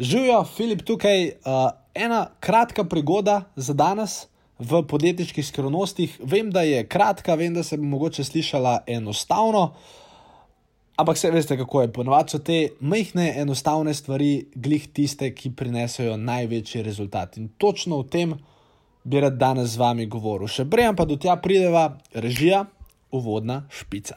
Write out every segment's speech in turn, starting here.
Živijo, Filip tukaj, uh, ena kratka prigoda za danes v podjetniških skrivnostih. Vem, da je kratka, vem, da se bo mogoče slišala enostavno, ampak se veste, kako je. Ponovadi so te majhne, enostavne stvari, glih tiste, ki prinesajo največji rezultat. In točno o tem bi rad danes z vami govoril. Še prej pa do tja prideva režija, uvodna špica.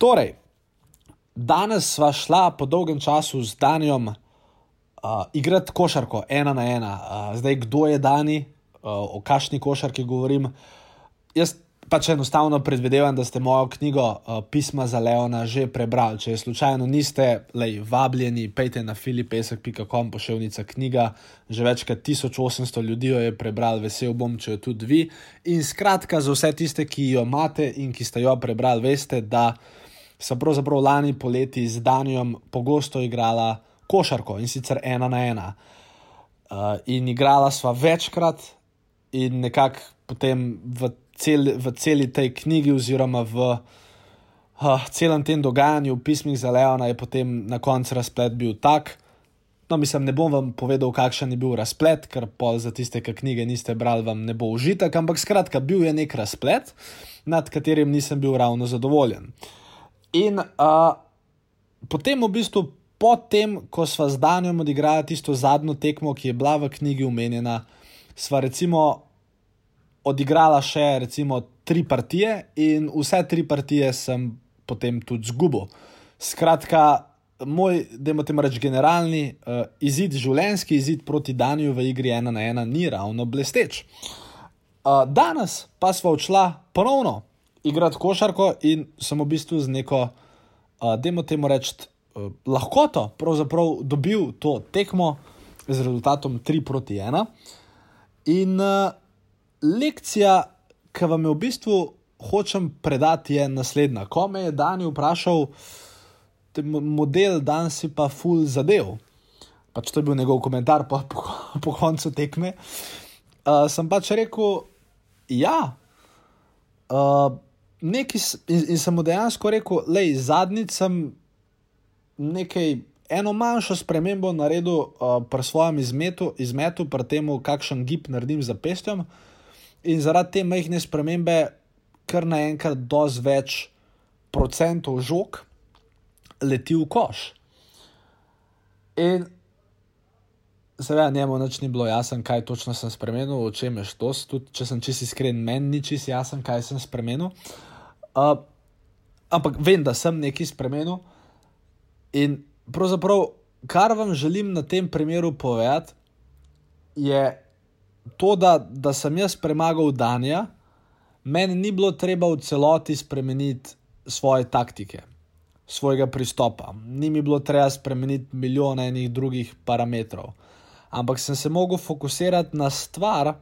Torej, danes sva šla po dolgem času z Danijem uh, igrati košarko, ena na ena. Uh, zdaj, kdo je Dani, uh, o kakšni košarki govorim. Jaz pač enostavno predvidevam, da ste mojo knjigo uh, Pisma za Leona že prebrali. Če slučajno niste, lej, vabljeni, pejte na filipesek.com, pošiljnica knjiga. Že več kot 1800 ljudi jo je prebral, vesel bom, če jo tudi vi. In skratka, za vse tiste, ki jo imate in ki ste jo prebrali, veste, da sem pravzaprav lani poleti z Danijem pogosto igrala košarko in sicer ena na ena. Uh, in igrala sva večkrat, in nekako potem v, cel, v celi tej knjigi, oziroma v uh, celem tem dogajanju, v pismih za Leona, je potem na koncu razplet bil tak. No, mislim, ne bom vam povedal, kakšen je bil razplet, ker pol za tiste, ki knjige niste brali, vam ne bo užitek, ampak skratka, bil je nek razplet, nad katerim nisem bil ravno zadovoljen. Uh, In uh, potem, v bistvu, potem, ko smo z Danijem odigrali tisto zadnjo tekmo, ki je bila v knjigi omenjena, smo recimo odigrali še recimo, tri partije, in vse tri partije sem potem tudi zgubil. Skratka, moj, da imamo reči, generalni uh, izid, življenjski izid proti Daniju v igri ena na ena, ni ravno blesteč. Uh, danes pa smo odšla ponovno igrati košarko in sem v bistvu z neko, uh, da temu rečem, uh, lahkoto, pravzaprav dobil to tekmo z rezultatom 3 proti 1. In uh, lekcija, ki vam jo v bistvu hočem predati, je naslednja. Ko me je Dani vprašal, model dan si pa full zadev. Pač to je bil njegov komentar po, po, po koncu tekme. Uh, sem pač rekel, ja. Uh, nekaj, in, in sem mu dejansko rekel, da je zadnjič nekaj, eno manjšo spremembo naredil uh, pri svojem izmetu, izmetu pri tem, kakšen gib naredim za pestjem. In zaradi te majhne spremembe, kar naenkrat dož več procentov žog leti v koš. In Seveda, njemu noč ni bilo jasno, kaj točno sem spremenil, o čem je to. Tudi če sem čisto iskren, meni ni čisto jasno, kaj sem spremenil. Uh, ampak vem, da sem nekaj spremenil. In pravzaprav, kar vam želim na tem primeru povedati, je to, da, da sem jaz premagal Danja, meni ni bilo treba v celoti spremeniti svoje taktike, svojega pristopa, ni mi bilo treba spremeniti milijone enih drugih parametrov. Ampak sem se mogel fokusirati na stvar,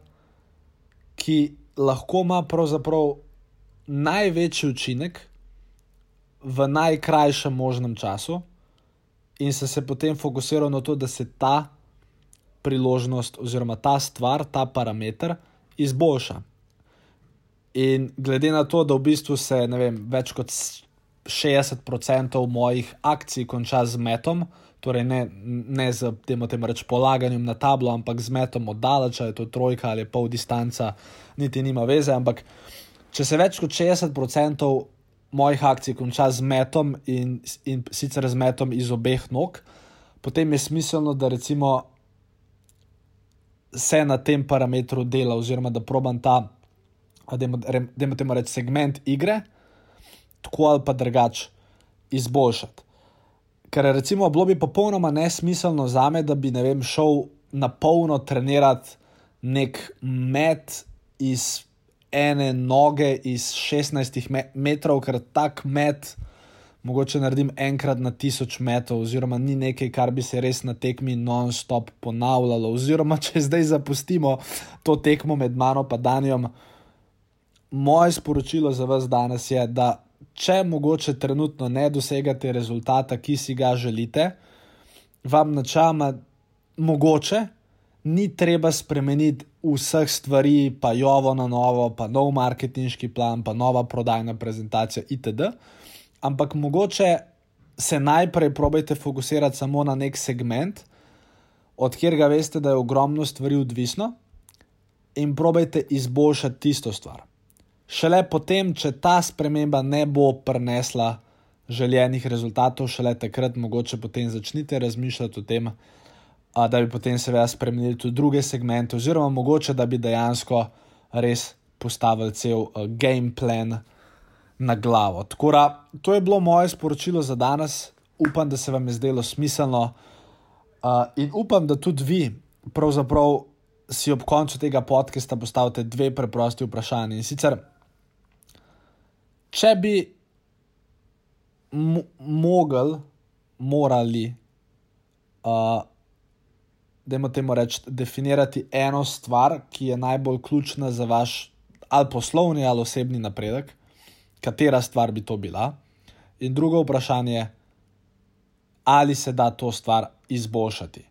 ki lahko ima pravzaprav največji učinek v najkrajšem možnem času, in sem se potem fokusiral na to, da se ta priložnost, oziroma ta stvar, ta parameter izboljša. In glede na to, da v bistvu se vem, več kot 60% mojih akcij konča z metom, torej ne, ne z tem, tem reč, polaganjem na tablo, ampak z metom oddaleč, ali je to trojka ali pol distanca, niti nima veze, ampak če se več kot 60% mojih akcij konča z metom in, in sicer z metom iz obeh nog, potem je smiselno, da recimo se na tem parametru dela, oziroma da probam ta, da imamo temu reči, segment igre, tako ali pa drugače izboljšati. Ker recimo bilo bi popolnoma nesmiselno za me, da bi vem, šel na polno trenirati nek met iz ene noge iz 16 metrov, ker tak met mogoče naredim enkrat na tisoč metrov, oziroma ni nekaj, kar bi se res na tekmi non-stop ponavljalo. Oziroma, če zdaj zapustimo to tekmo med mano in Danjem, moje sporočilo za vas danes je, da če mogoče trenutno ne dosegate rezultata, ki si ga želite, vam načama mogoče ni treba spremeniti vseh stvari, pa jovo na novo, pa nov marketinški plan, pa nova prodajna prezentacija itd. Ampak mogoče se najprej probejte fokusirati samo na nek segment, od katerega veste, da je ogromno stvari odvisno, in probejte izboljšati tisto stvar. Šele potem, če ta sprememba ne bo prinesla željenih rezultatov, šele takrat mogoče potem začnite razmišljati o tem, da bi potem seveda spremenili tudi druge segmente, oziroma mogoče da bi dejansko res postavili cel uh, game plan na glavo. Tako da to je bilo moje sporočilo za danes. Upam, da se vam je zdelo smiselno uh, in upam, da tudi vi, pravzaprav, si ob koncu tega podcasta postavite dve preprosti vprašanji. In sicer, če bi mogli, morali, uh, da imamo temu reči, definirati eno stvar, ki je najbolj ključna za vaš ali poslovni ali osebni napredek, katera stvar bi to bila. In drugo vprašanje je, ali se da to stvar izboljšati.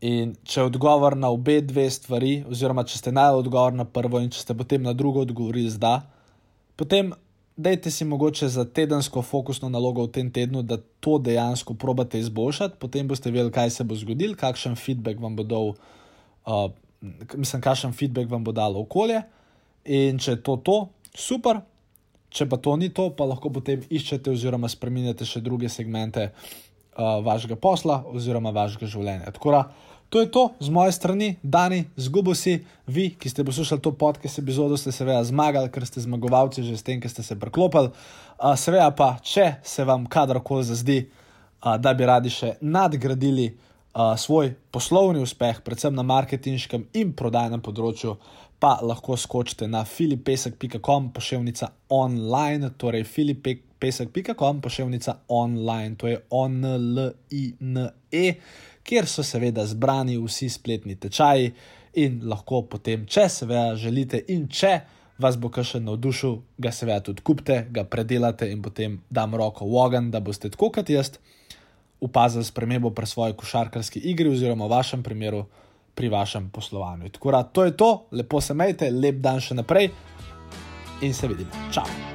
In če je odgovor na obe dve stvari, oziroma če ste najdel odgovor na prvo, in če ste potem na drugo odgovorili z da, potem dajte si mogoče za tedensko fokusno nalogo v tem tednu, da to dejansko probate izboljšati, potem boste vedeli, kaj se bo zgodilo, kakšen feedback vam bo dal, uh, mislim, kakšen feedback vam bo dalo okolje. In če je to to, super, če pa to ni to, pa lahko potem iščete oziroma spremenjate še druge segmente uh, vašega posla oziroma vašega življenja. Tako da to je to z moje strani, Dani, zgubo si, vi, ki ste poslušali to podcast epizodo, ste seveda zmagali, ker ste zmagovalci že s tem, ki ste se preklopili. Uh, seveda pa, če se vam kadarkoli zazdi, uh, da bi radi še nadgradili uh, svoj poslovni uspeh, predvsem na marketinškem in prodajnem področju, pa lahko skočite na filipesek.com, pošiljka online, torej filipesek.com, pošiljka online, to je online, kjer so seveda zbrani vsi spletni tečaji in lahko potem, če seveda želite in če. Vas bo kakšen navdušil, ga seveda tudi kupite, ga predelate in potem dam roko v ogen, da boste tako kot jaz opazili spremembo pri svoji košarkarski igri, oziroma v vašem primeru pri vašem poslovanju. Tako da to je to, lepo se majte, lep dan še naprej in se vidimo. Čau!